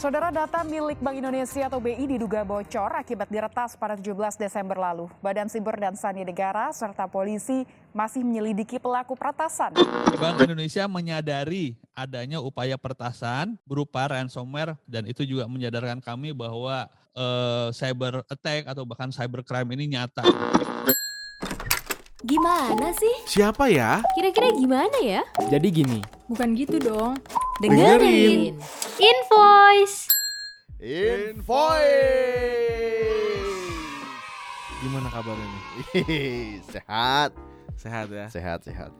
Saudara data milik Bank Indonesia atau BI diduga bocor akibat diretas pada 17 Desember lalu. Badan Siber dan Sandi Negara serta polisi masih menyelidiki pelaku peretasan. Bank Indonesia menyadari adanya upaya pertasan berupa ransomware dan itu juga menyadarkan kami bahwa uh, cyber attack atau bahkan cyber crime ini nyata. Gimana sih? Siapa ya? Kira-kira gimana ya? Jadi gini. Bukan gitu dong. Dengerin. Invoice. Invoice. Gimana kabarnya nih? sehat, Sehat ya? sehat, sehat.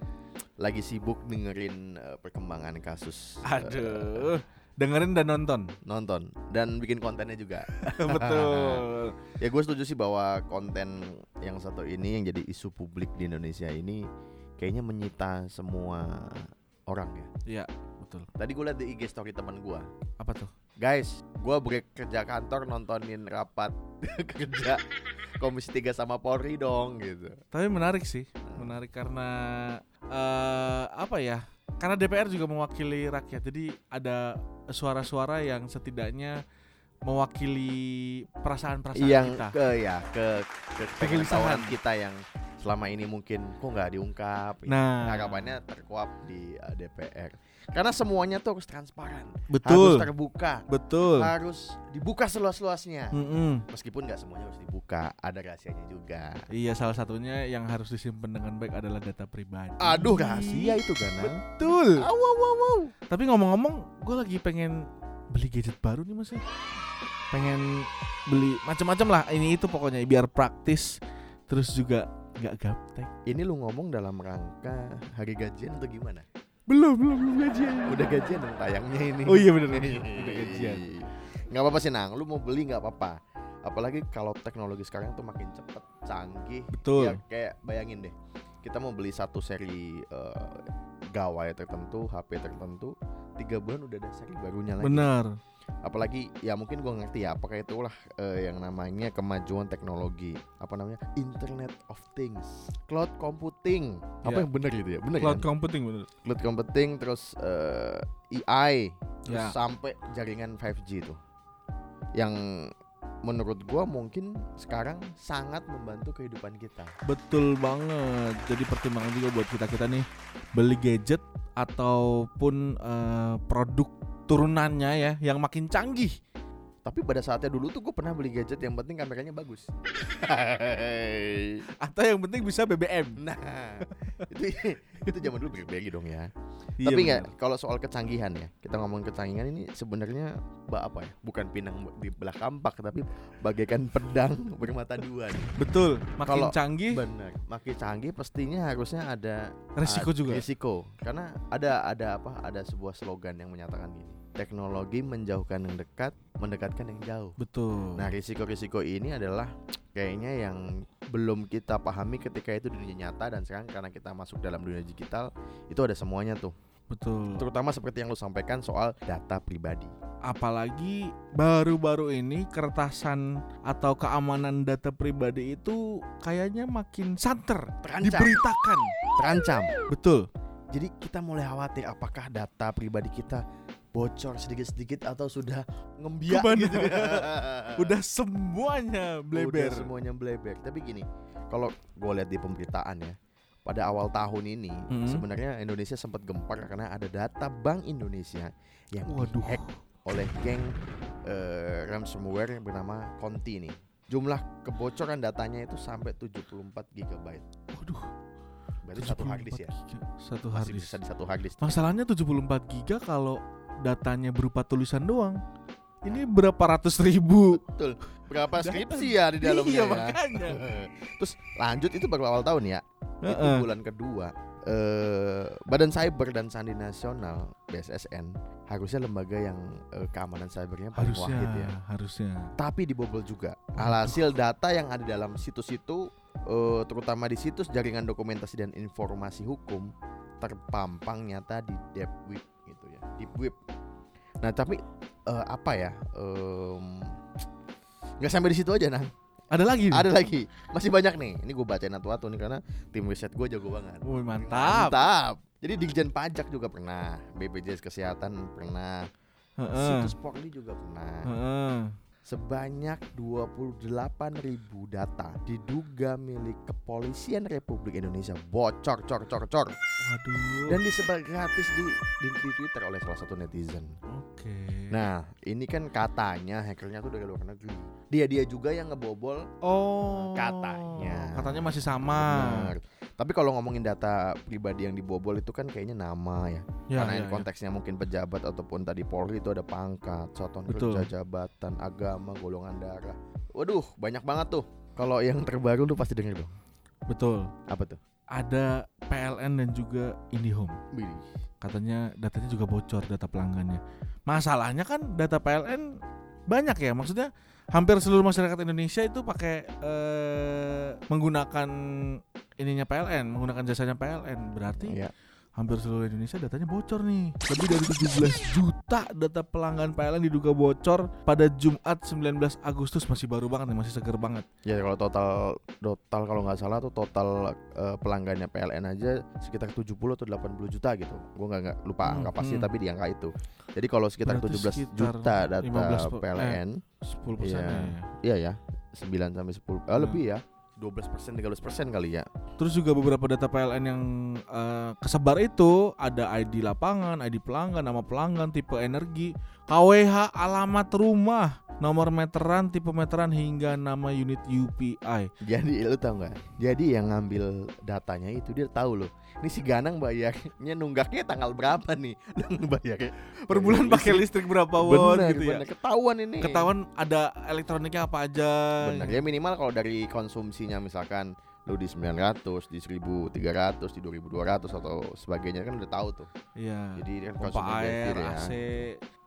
Lagi sibuk dengerin eh, perkembangan kasus. eh, Aduh. Dengerin dan nonton. nonton dan bikin kontennya juga. Betul. ya gue setuju sih bahwa konten yang satu ini yang jadi isu publik di Indonesia ini kayaknya menyita semua orang ya. Iya, betul. Tadi gue liat di IG story teman gue. Apa tuh? Guys, gue break kerja kantor nontonin rapat kerja Komisi 3 sama Polri dong gitu. Tapi menarik sih. Menarik karena eh apa ya? Karena DPR juga mewakili rakyat. Jadi ada suara-suara yang setidaknya mewakili perasaan-perasaan yang kita. ke ya ke ke kita yang selama ini mungkin kok nggak diungkap gitu. Nah. harapannya terkuap di uh, DPR karena semuanya tuh harus transparan Betul. harus terbuka Betul. harus dibuka seluas-luasnya Mm-mm. meskipun nggak semuanya harus dibuka ada rahasianya juga Iya, salah satunya yang harus disimpan dengan baik adalah data pribadi. aduh rahasia itu kan Betul. Aw, aw, aw, aw. Tapi ngomong-ngomong, gue lagi pengen beli gadget baru nih mas ya. Pengen beli macam-macam lah. Ini itu pokoknya biar praktis, terus juga nggak gaptek. ini lu ngomong dalam rangka hari gajian atau gimana Belum, belum, belum gajian. udah gajian dong tayangnya ini Oh iya bener, udah gajian. nggak apa-apa sih nang lu mau beli nggak apa-apa apalagi kalau teknologi sekarang tuh makin cepet canggih Betul. ya kayak bayangin deh kita mau beli satu seri eh, gawai tertentu HP tertentu tiga bulan udah ada seri barunya lagi Benar. Apalagi ya mungkin gua ngerti ya apakah itulah eh, yang namanya kemajuan teknologi apa namanya Internet of Things cloud computing apa Ya. yang benar gitu ya benar Cloud kan? computing bener. cloud computing terus eh, AI terus Ya. sampai jaringan 5G itu yang menurut gua mungkin sekarang sangat membantu kehidupan kita Betul banget. Jadi pertimbangan juga buat kita kita nih beli gadget ataupun eh, produk turunannya ya yang makin canggih. tapi pada saatnya dulu tuh gue pernah beli gadget yang penting kameranya bagus Atau yang penting bisa BBM. nah itu itu zaman dulu BlackBerry dong ya Iya, tapi nggak kalau soal kecanggihan ya kita ngomong kecanggihan ini sebenarnya apa ya bukan pinang di belah kampak tapi bagaikan pedang bermata dua nih. Betul. Makin Kalau- canggih benar makin canggih pastinya harusnya ada resiko ad- juga. risiko karena ada ada apa ada sebuah slogan yang menyatakan gini teknologi menjauhkan yang dekat mendekatkan yang jauh Betul. nah risiko-risiko ini adalah kayaknya yang belum kita pahami ketika itu di dunia nyata dan sekarang karena kita masuk dalam dunia digital itu ada semuanya tuh betul. terutama seperti yang lu sampaikan soal data pribadi Apalagi baru-baru ini kertasan atau keamanan data pribadi itu kayaknya makin santer terancam diberitakan. terancam Betul. jadi kita mulai khawatir apakah data pribadi kita bocor sedikit-sedikit atau sudah ngembiak Ke mana? gitu Udah semuanya bleber. Udah semuanya bleber. Tapi gini, kalau gue lihat di pemberitaan ya, pada awal tahun ini Mhm. sebenarnya Indonesia sempat gempar karena ada data Bank Indonesia yang Waduh. dihack oleh geng eh, ransomware yang bernama Conti nih. Jumlah kebocoran datanya itu sampai 74 GB. Waduh. Berarti satu hard disk 74 ya. Satu hard bisa disk. di satu hard disk. Masalahnya 74 giga kalau datanya berupa tulisan doang. Ini berapa ratus ribu? Betul. Berapa skripsi ya di dalamnya Iya, ya. makanya. Terus lanjut itu baru awal tahun ya. itu Heeh. bulan kedua eh Badan Cyber dan Sandi Nasional BSSN harusnya lembaga yang eh, keamanan cybernya paling Harusnya, wahid ya. harusnya. Tapi dibobol juga. Alhasil data yang ada dalam situs itu eh, terutama di situs jaringan dokumentasi dan informasi hukum terpampang nyata di deep web gitu ya. Deep web. Nah, tapi eh, apa ya? nggak sampai di situ aja nah Ada lagi? ada lagi masih banyak nih ini gue bacain atu-atu nih karena tim riset gue jago banget Wih, mantap. Mantap. Jadi Dirjen Pajak juga pernah, BPJS Kesehatan pernah, Heeh. situs Polri juga kena. Heeh. Sebanyak 28.000 data diduga milik Kepolisian Republik Indonesia bocor cor cor cor Waduh. dan disebar gratis di, di di Twitter oleh salah satu netizen. Oke. Nah, ini kan katanya hackernya tuh dari luar negeri. Dia dia juga yang ngebobol oh. Katanya. Katanya masih sama. Benar. Tapi kalau ngomongin data pribadi yang dibobol itu kan kayaknya nama ya. Ya, Karena ya, ya. konteksnya mungkin pejabat ataupun tadi Polri itu ada pangkat, satuan Betul. kerja, jabatan, agama, golongan darah. Waduh, banyak banget tuh. Kalau yang terbaru lu pasti denger dong. Betul. Apa tuh? Ada PLN dan juga IndiHome. Wih. Katanya datanya juga bocor data pelanggannya. Masalahnya kan data PLN banyak ya. Maksudnya hampir seluruh masyarakat Indonesia itu pakai eh, menggunakan ininya PLN, menggunakan jasanya PLN. Berarti Iya. hampir seluruh Indonesia datanya bocor nih. Lebih dari 17 juta data pelanggan PLN diduga bocor pada Jumat 19 Agustus masih baru banget nih, masih seger banget. Ya kalau total total kalau nggak salah tuh total eh, pelanggannya PLN aja sekitar 70 atau 80 juta gitu. Gua nggak nggak lupa Hmm, angka pasti hmm. tapi di angka itu. Jadi kalau sekitar Berarti 17 sekitar juta data 15 pe- eh, PLN, 10 persen Iya. ya. iya ya, 9 sampai 10 ah, Hmm. lebih ya. 12 persen, 13 persen kali ya. Terus juga beberapa data PLN yang eh, kesebar itu ada ID lapangan, ID pelanggan, nama pelanggan, tipe energi, KWH, alamat rumah, nomor meteran, tipe meteran hingga nama unit UPI. Jadi lu tau nggak? Jadi yang ngambil datanya itu dia tahu loh. Ini si Ganang bayarnya nunggaknya tanggal berapa nih? Lu bayarnya Per bulan pakai listrik berapa watt Bener, gitu ya. bener. Ketahuan ini. Ketahuan ada elektroniknya apa aja. Bener ya minimal kalau dari konsumsinya misalkan lu di 900, di 1300, di 2200 atau sebagainya kan udah tahu tuh. Iya. Jadi kan Pompa konsumsi air, ya. AC,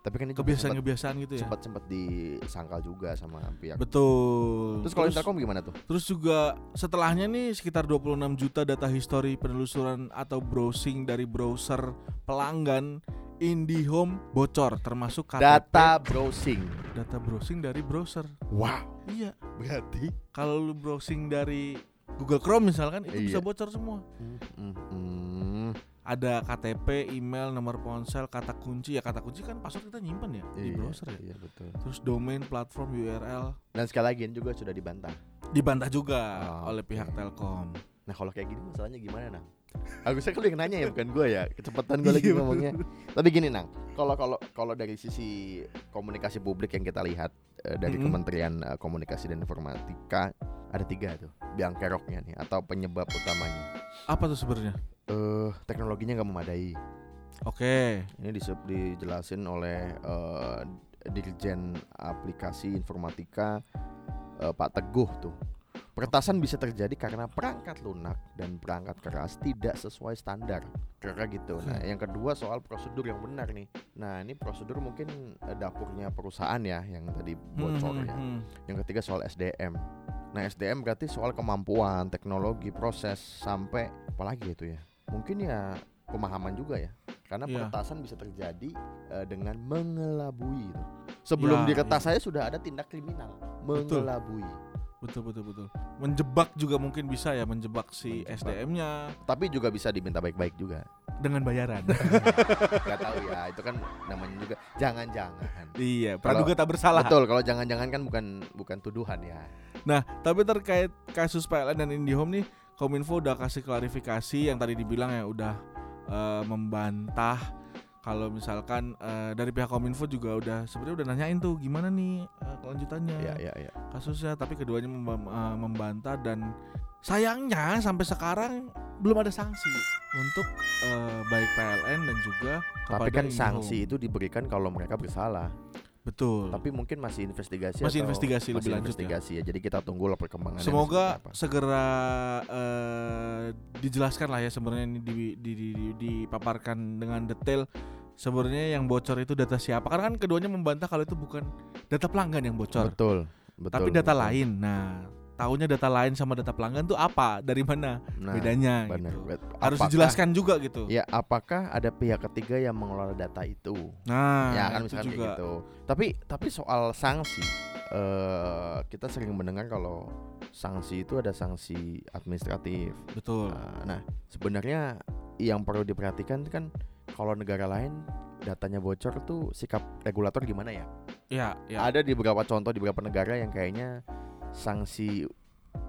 Tapi kan itu kebiasaan-kebiasaan gitu ya. sempat sempat disangkal juga sama pihak. Betul. Terus kalau Intercom gimana tuh? Terus juga setelahnya nih sekitar 26 juta data histori penelusuran atau browsing dari browser pelanggan IndiHome bocor termasuk KTP Data browsing. data browsing dari browser. Wow. Iya. Berarti Kalau lu browsing dari Google Chrome misalkan itu bisa Iya. bocor semua. Hmm, hmm. Ada KTP, email, nomor ponsel, kata kunci ya kata kunci kan password kita nyimpen ya di Iya, browser ya. Iya betul. Terus domain, platform, URL Dan sekali lagi ini juga sudah dibantah. dibantah juga Oh, oleh pihak Telkom. Nah kalau kayak gini masalahnya gimana nang? Agusnya kalau yang nanya ya bukan gue ya kecepatan gue lagi Iya, ngomongnya. Tapi gini nang, kalau kalau kalau dari sisi komunikasi publik yang kita lihat eh, dari Mm-mm. Kementerian eh, Komunikasi dan Informatika ada tiga tuh biang keroknya nih atau penyebab utamanya. Apa tuh sebenarnya? Eh teknologinya nggak memadai. Oke. Ini diseb- dijelasin oleh eh, Dirjen Aplikasi Informatika eh, Pak Teguh tuh. Peretasan bisa terjadi karena perangkat lunak dan perangkat keras tidak sesuai standar. Kira gitu. Nah, yang kedua soal prosedur yang benar nih. Nah, ini prosedur mungkin dapurnya perusahaan ya yang tadi bocor Hmm, ya. hmm, hmm. Yang ketiga soal SDM. Nah, SDM berarti soal kemampuan, teknologi, proses sampai apalagi itu ya. Mungkin ya pemahaman juga ya. Karena Iya. peretasan bisa terjadi eh, dengan mengelabui itu. Sebelum Ya, diretas iya. saya sudah ada tindak kriminal, Betul. mengelabui. Betul betul betul. Menjebak juga mungkin bisa ya menjebak si. SDM-nya Tapi juga bisa diminta baik-baik juga. dengan bayaran. Gak tahu ya, itu kan namanya juga jangan-jangan. iya, praduga tak bersalah. Betul, kalau jangan-jangan kan bukan bukan tuduhan ya. Nah, tapi terkait kasus PLN dan IndiHome nih, Kominfo udah kasih klarifikasi yang tadi dibilang ya udah eh, membantah kalau misalkan eh, dari pihak Kominfo juga udah sebenarnya udah nanyain tuh gimana nih eh, kelanjutannya Iya, iya, iya. kasusnya, tapi keduanya memba- eh, membantah dan sayangnya sampai sekarang belum ada sanksi untuk eh, baik PLN dan juga Tapi kan sanksi itu diberikan kalau mereka bersalah. Betul. Tapi mungkin masih investigasi Masih investigasi masih lebih lanjut ya. investigasi ya. Jadi kita tunggulah perkembangannya. Semoga seperti apa. segera eh, dijelaskan lah ya sebenarnya ini di, di, di- di- dipaparkan dengan detail sebenarnya yang bocor itu data siapa karena kan keduanya membantah kalau itu bukan data pelanggan yang bocor betul, betul. tapi data betul. lain nah tahunya data lain sama data pelanggan tuh apa dari mana Nah, bedanya benar. gitu Bet- harus apakah- dijelaskan juga gitu Ya, apakah ada pihak ketiga yang mengelola data itu? nah ya kan misalkan juga gitu. Tapi tapi soal sanksi eh kita sering mendengar kalau sanksi itu ada sanksi administratif. betul Nah, Nah, sebenarnya yang perlu diperhatikan kan kalau negara lain datanya bocor tuh sikap regulator gimana ya? Ya, ya. Ada di beberapa contoh di beberapa negara yang kayaknya sanksi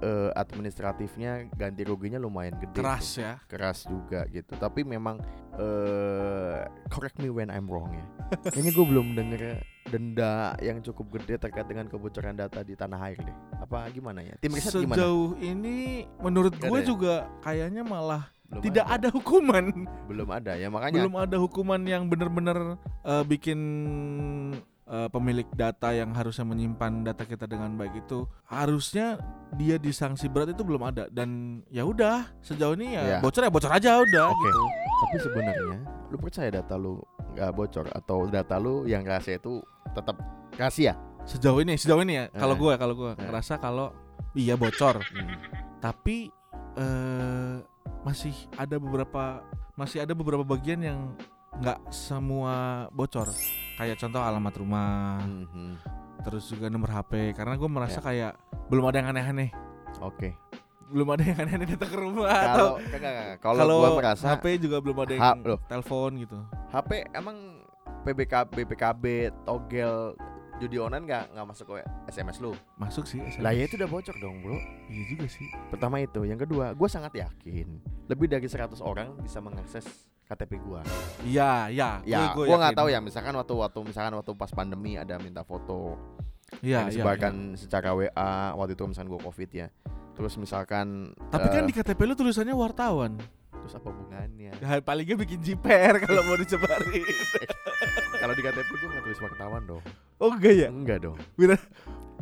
eh, administratifnya ganti ruginya lumayan gede. Keras tuh. ya. Keras juga gitu. Tapi memang eh correct me when I'm wrong ya. Kayaknya gue belum denger denda yang cukup gede terkait dengan kebocoran data di tanah air deh. Apa gimana ya? Tim riset gimana? Sejauh ini menurut gue ada ya? juga kayaknya malah Belum tidak ada. hukuman. Belum ada ya makanya. Belum ada hukuman yang benar-benar eh, bikin eh, pemilik data yang harusnya menyimpan data kita dengan baik itu harusnya dia disanksi berat itu belum ada dan ya udah sejauh ini ya Iya. bocor ya bocor aja udah Oke. gitu. Tapi sebenarnya lu percaya data lu nggak bocor atau data lu yang rahasia itu tetap rahasia? Sejauh ini sejauh ini ya kalau Eh. gue kalau gue Eh. ngerasa kalau iya bocor Hmm. tapi eh masih ada beberapa masih ada beberapa bagian yang nggak semua bocor kayak contoh alamat rumah Mhm. terus juga nomor HP karena gue merasa Ya. kayak belum ada yang aneh-aneh Oke. belum ada yang aneh-aneh datang ke rumah atau Kalau gua merasa HP juga belum ada yang telepon gitu HP emang PBK BPKB togel judi online nggak nggak masuk ke SMS lu. masuk sih SMS. Lah ya itu udah bocor dong, Bro. iya juga sih Pertama itu, yang kedua, gue sangat yakin lebih dari 100 orang bisa mengakses KTP gua. iya iya Ya, gue gua nggak tahu ya. Misalkan waktu waktu misalkan waktu pas pandemi ada minta foto iya iya disebarkan secara WA waktu itu misalkan gua covid ya. Terus misalkan tapi kan eh, di KTP lu tulisannya wartawan terus apa hubungannya? Nah, palingnya bikin jiper kalau mau disebarin Kalau di KTP gua nggak tulis wartawan dong. oh enggak ya Enggak dong.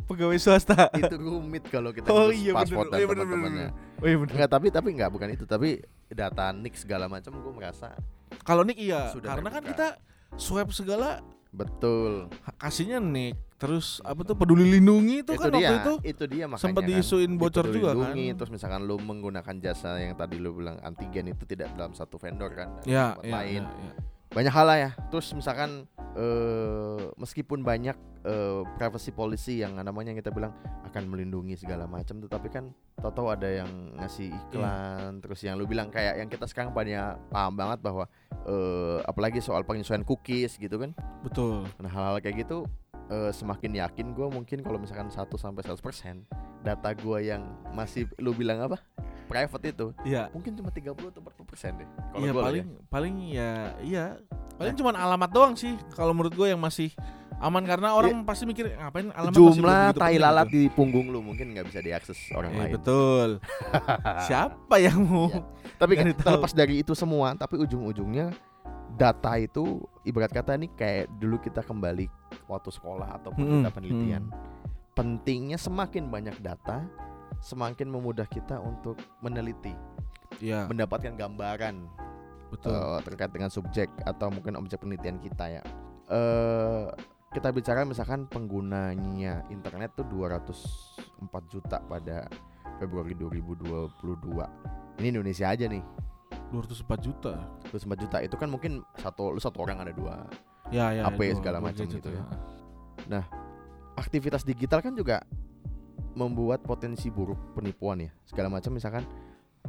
Pegawai swasta itu rumit kalau kita oh ngurus iya bener paspor dan iya teman-temannya. oh iya bener Enggak, tapi tapi enggak bukan itu, tapi data nik segala macam gue merasa kalau nik iya Sudah karena kan terbuka. kita swab segala betul. kasihnya nik terus apa tuh peduli lindungi itu, kan dia, waktu itu itu dia makanya sempat kan. diisuin bocor juga kan Lindungi, terus misalkan lu menggunakan jasa yang tadi lu bilang antigen itu tidak dalam satu vendor kan ya tempat ya, lain ya, ya. Banyak hal lah ya. Terus misalkan eh meskipun banyak eh, privacy policy yang namanya yang kita bilang akan melindungi segala macam tetapi kan tahu-tahu ada yang ngasih Iya. iklan terus yang lu bilang kayak yang kita sekarang banyak paham banget bahwa eh apalagi soal penyesuaian cookies gitu kan. Betul. Nah hal-hal kayak gitu eh, semakin yakin gue mungkin kalau misalkan 1 sampai 100% data gue yang masih lu bilang apa private itu iya mungkin cuma 30 atau 40 persen deh. Kalau gua paling ya. paling ya iya paling cuman alamat doang sih kalau menurut gue yang masih aman karena orang pasti mikir ngapain alamat jumlah tai penting lalat gitu. di punggung lu mungkin nggak bisa diakses orang Eh, lain. betul siapa yang mau Iya. Tapi kan terlepas dari itu semua, tapi ujung-ujungnya data itu ibarat kata nih kayak dulu kita kembali waktu sekolah ataupun Mm-mm, kita penelitian. Pentingnya semakin banyak data, semakin memudah kita untuk meneliti, iya mendapatkan gambaran betul eh, terkait dengan subjek atau mungkin objek penelitian kita ya. Eh kita bicara misalkan penggunanya internet tuh 204 juta pada Februari 2022. Ini Indonesia aja nih. 204 juta 204 juta itu kan mungkin satu lu satu orang ada dua. ya ya HP dua- segala dua macam gitu ya. Aktivitas digital kan juga membuat potensi buruk penipuan ya. Segala macam misalkan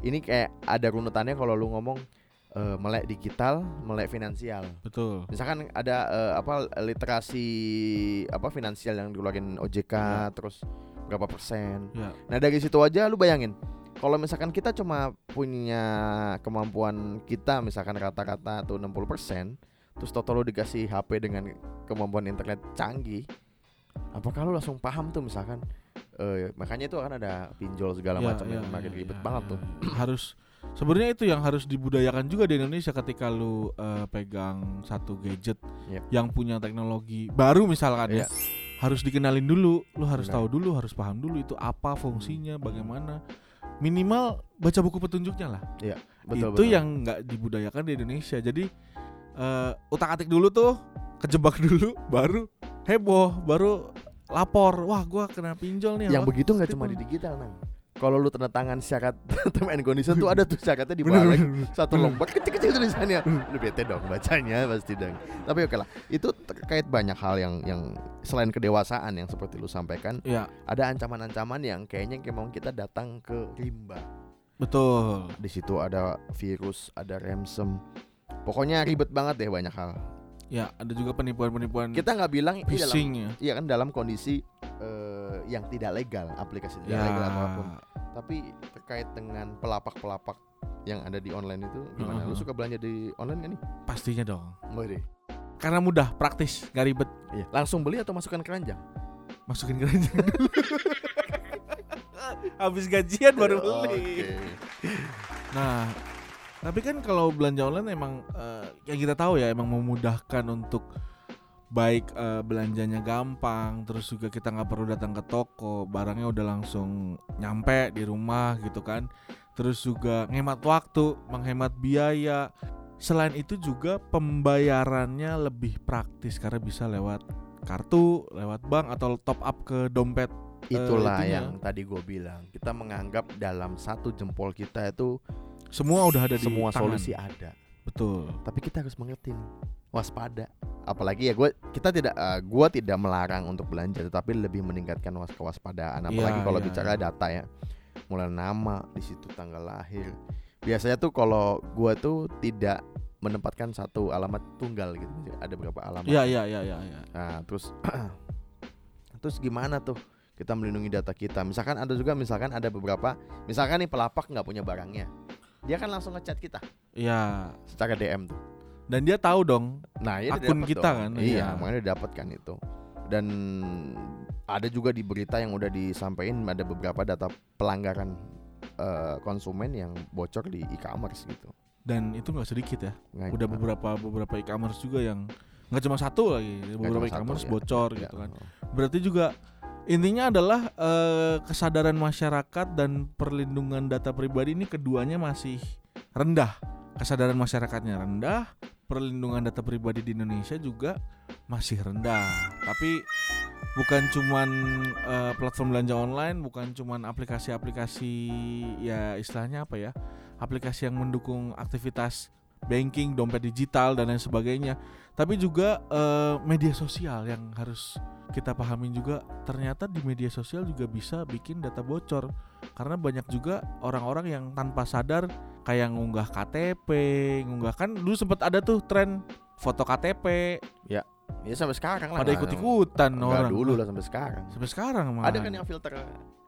ini kayak ada runutannya kalau lu ngomong eh, melek digital, melek finansial. betul misalkan ada eh, apa literasi apa finansial yang dikeluarin OJK Ya. terus berapa persen. Ya. Nah dari situ aja lu bayangin kalau misalkan kita cuma punya kemampuan kita misalkan rata-rata tuh 60 persen, terus total lu dikasih HP dengan kemampuan internet canggih, apakah lu langsung paham tuh misalkan eh, makanya itu akan ada pinjol segala Ya, macam ya, yang makin ya, ribet ya, banget ya, tuh. ya. harus sebenarnya itu yang harus dibudayakan juga di Indonesia ketika lu eh, pegang satu gadget Yep. yang punya teknologi baru misalkan ya Iya. harus dikenalin dulu lu harus Benar. tahu dulu harus paham dulu itu apa fungsinya bagaimana minimal baca buku petunjuknya lah Betul, itu betul. yang nggak dibudayakan di Indonesia jadi eh utak atik dulu tuh kejebak dulu baru heboh baru lapor wah gua kena pinjol nih yang apa? begitu nggak cuma di digital nang. Kalau lu tanda tangan syarat term and condition tuh ada tuh syaratnya di bener. satu lembar kecil-kecil tulisannya. Lu bete dong bacanya pasti dong. Tapi oke lah itu terkait banyak hal yang yang selain kedewasaan yang seperti lu sampaikan ya ada ancaman-ancaman yang kayaknya kayak mau kita datang ke rimba. Betul. Di situ ada virus ada ransom. Pokoknya ribet banget deh banyak hal Ya, ada juga penipuan-penipuan Kita nggak bilang dalam phishing ya. iya kan dalam kondisi eh, yang tidak legal, aplikasi tidak Ya. legal apa pun. Tapi terkait dengan pelapak-pelapak yang ada di online itu gimana? Lu Heeh. suka belanja di online kan nih? pastinya dong. Boleh. Karena mudah, praktis, gak ribet. Iya. Langsung beli atau masukkan keranjang? Masukin keranjang dulu. Habis gajian baru beli. Nah, tapi kan kalau belanja online emang eh, yang kita tahu ya emang memudahkan untuk baik eh, belanjanya gampang, terus juga kita nggak perlu datang ke toko, barangnya udah langsung nyampe di rumah gitu kan. Terus juga ngemat waktu, menghemat biaya. Selain itu juga pembayarannya lebih praktis karena bisa lewat kartu, lewat bank atau top up ke dompet. Itulah itunya. yang tadi gue bilang. Kita menganggap dalam satu jempol kita itu Semua udah ada di semua tangan. solusi ada. Betul. Tapi kita harus mengerti nih, waspada. Apalagi ya gue kita tidak eh, gua tidak melarang untuk belanja, tetapi lebih meningkatkan was kewaspadaan. Apalagi Iya, kalau iya, bicara iya. data ya, mulai nama di situ tanggal lahir. Biasanya tuh kalau gua tuh tidak menempatkan satu alamat tunggal gitu, ada beberapa alamat. Iya iya iya iya. iya. Nah, terus terus gimana tuh kita melindungi data kita? Misalkan ada juga misalkan ada beberapa misalkan nih pelapak nggak punya barangnya. Dia kan langsung ngechat kita Iya. secara DM tuh. Dan dia tahu dong. Nah, ya Akun kita dong. kan, Iya, iya. makanya dapat kan itu. Dan ada juga di berita yang udah disampaikan ada beberapa data pelanggaran eh, konsumen yang bocor di e-commerce gitu. Dan itu nggak sedikit ya. Nggak- Udah beberapa beberapa e-commerce juga yang nggak cuma satu lagi, beberapa e-commerce ya. bocor Iya. gitu kan. Berarti juga intinya adalah eh, kesadaran masyarakat dan perlindungan data pribadi ini keduanya masih rendah. Kesadaran masyarakatnya rendah, perlindungan data pribadi di Indonesia juga masih rendah. Tapi bukan cuman eh, platform belanja online, bukan cuman aplikasi-aplikasi ya istilahnya apa ya? Aplikasi yang mendukung aktivitas banking, dompet digital dan lain sebagainya. Tapi juga eh, media sosial yang harus kita pahamin juga ternyata di media sosial juga bisa bikin data bocor karena banyak juga orang-orang yang tanpa sadar kayak ngunggah KTP, ngunggah kan dulu sempat ada tuh tren foto KTP Ya sampai sekarang lah. pada ikut-ikutan orang dulu lah sampai sekarang. sampai sekarang malah Ada kan yang filter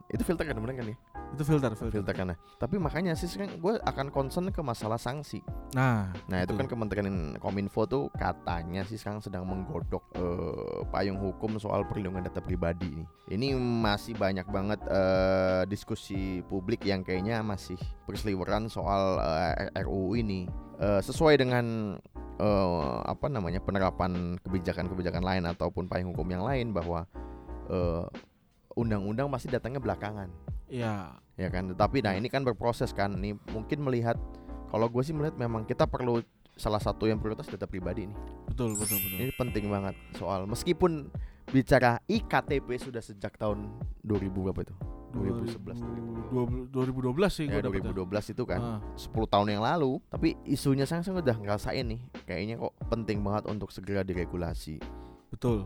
itu filter kan bener kan ya? itu filter filter, Filter kan. nah. Tapi makanya sih kan gue akan concern ke masalah sanksi. nah Nah itu Betul. kan Kementerian Kominfo tuh katanya sih sekarang sedang menggodok eh, payung hukum soal perlindungan data pribadi ini. Ini masih banyak banget eh, diskusi publik yang kayaknya masih berseliweran soal eh, RUU ini. Eh, sesuai dengan eh, apa namanya penerapan kebijakan-kebijakan lain ataupun payung hukum yang lain bahwa eh, undang-undang masih datangnya belakangan. Ya ya kan? Tetapi nah ini kan berproses kan. Nih mungkin melihat kalau gue sih melihat memang kita perlu salah satu yang prioritas data pribadi nih. Betul betul betul. Ini penting banget soal meskipun bicara iktp sudah sejak tahun 2000 berapa itu? 2011 2012 sih ya gue dapetnya 2012 itu kan. Ah, 10 tahun yang lalu. Tapi isunya saya udah ngerasain nih kayaknya kok penting banget untuk segera diregulasi. Betul.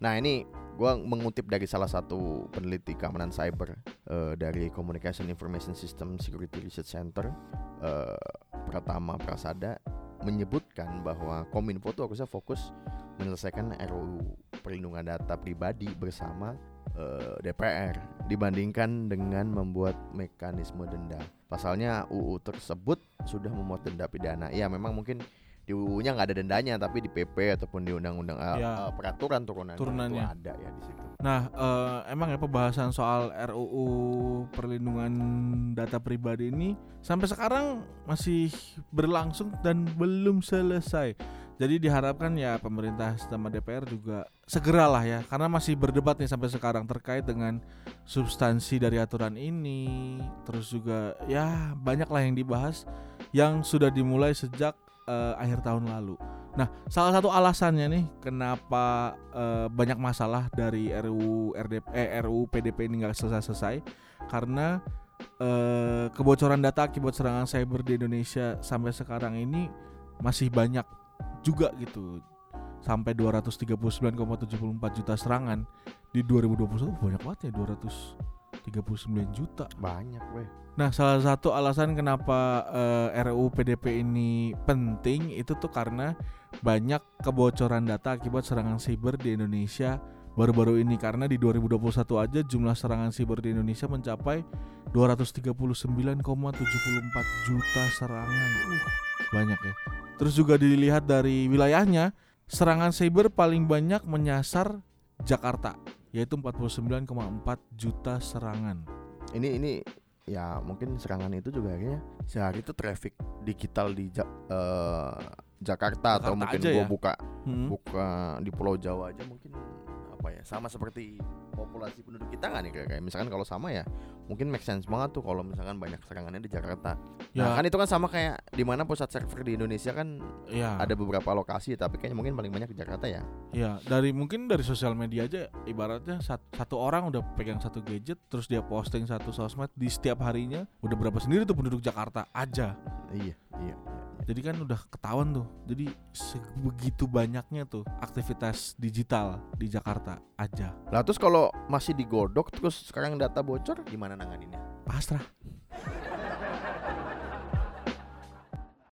Nah ini gua mengutip dari salah satu peneliti keamanan cyber eh, dari Communication Information System Security Research Center eh, Pratama Prasada menyebutkan bahwa Kominfo itu harusnya fokus menyelesaikan RUU perlindungan data pribadi bersama eh, DPR dibandingkan dengan membuat mekanisme denda. Pasalnya UU tersebut sudah memuat denda pidana. Ya memang mungkin di UU-nya nggak ada dendanya tapi di PP ataupun di undang-undang Ya. peraturan turunan Turunannya. itu ada ya di situ. Nah, eh, emang ya pembahasan soal RUU perlindungan data pribadi ini sampai sekarang masih berlangsung dan belum selesai. Jadi diharapkan ya pemerintah sama DPR juga segeralah ya karena masih berdebat nih sampai sekarang terkait dengan substansi dari aturan ini. Terus juga ya banyaklah yang dibahas yang sudah dimulai sejak eh, akhir tahun lalu. Nah, salah satu alasannya nih kenapa eh, banyak masalah dari RUU RDP eh, RUU PDP ini nggak selesai-selesai karena eh, kebocoran data akibat serangan cyber di Indonesia sampai sekarang ini masih banyak juga gitu. Sampai 239,74 juta serangan di 2021 banyak banget ya 39 juta. Banyak weh. Nah, salah satu alasan kenapa eh, RUU PDP ini penting itu tuh karena banyak kebocoran data akibat serangan siber di Indonesia baru-baru ini karena di 2021 aja jumlah serangan siber di Indonesia mencapai 239,74 juta serangan. Uh, banyak ya. Terus juga dilihat dari wilayahnya, serangan cyber paling banyak menyasar Jakarta yaitu 49,4 juta serangan. Ini ini ya mungkin serangan itu juga akhirnya sehari itu traffic digital di Ja- eh, Jakarta, atau Jakarta mungkin aja gua ya? buka Hmm. buka di Pulau Jawa aja mungkin ya sama seperti populasi penduduk kita nggak nih kayak, misalkan kalau sama ya mungkin make sense banget tuh kalau misalkan banyak serangannya di Jakarta. Ya, Nah kan itu kan sama kayak di mana pusat server di Indonesia kan ya. ada beberapa lokasi tapi kayaknya mungkin paling banyak di Jakarta ya. Ya, dari mungkin dari sosial media aja ibaratnya sat- satu orang udah pegang satu gadget terus dia posting satu sosmed di setiap harinya udah berapa sendiri tuh penduduk Jakarta aja. Iya, iya. iya. Jadi kan udah ketahuan tuh. Jadi sebegitu banyaknya tuh aktivitas digital di Jakarta aja. Lah terus kalau masih digodok terus sekarang data bocor gimana nanganinnya? Pasrah.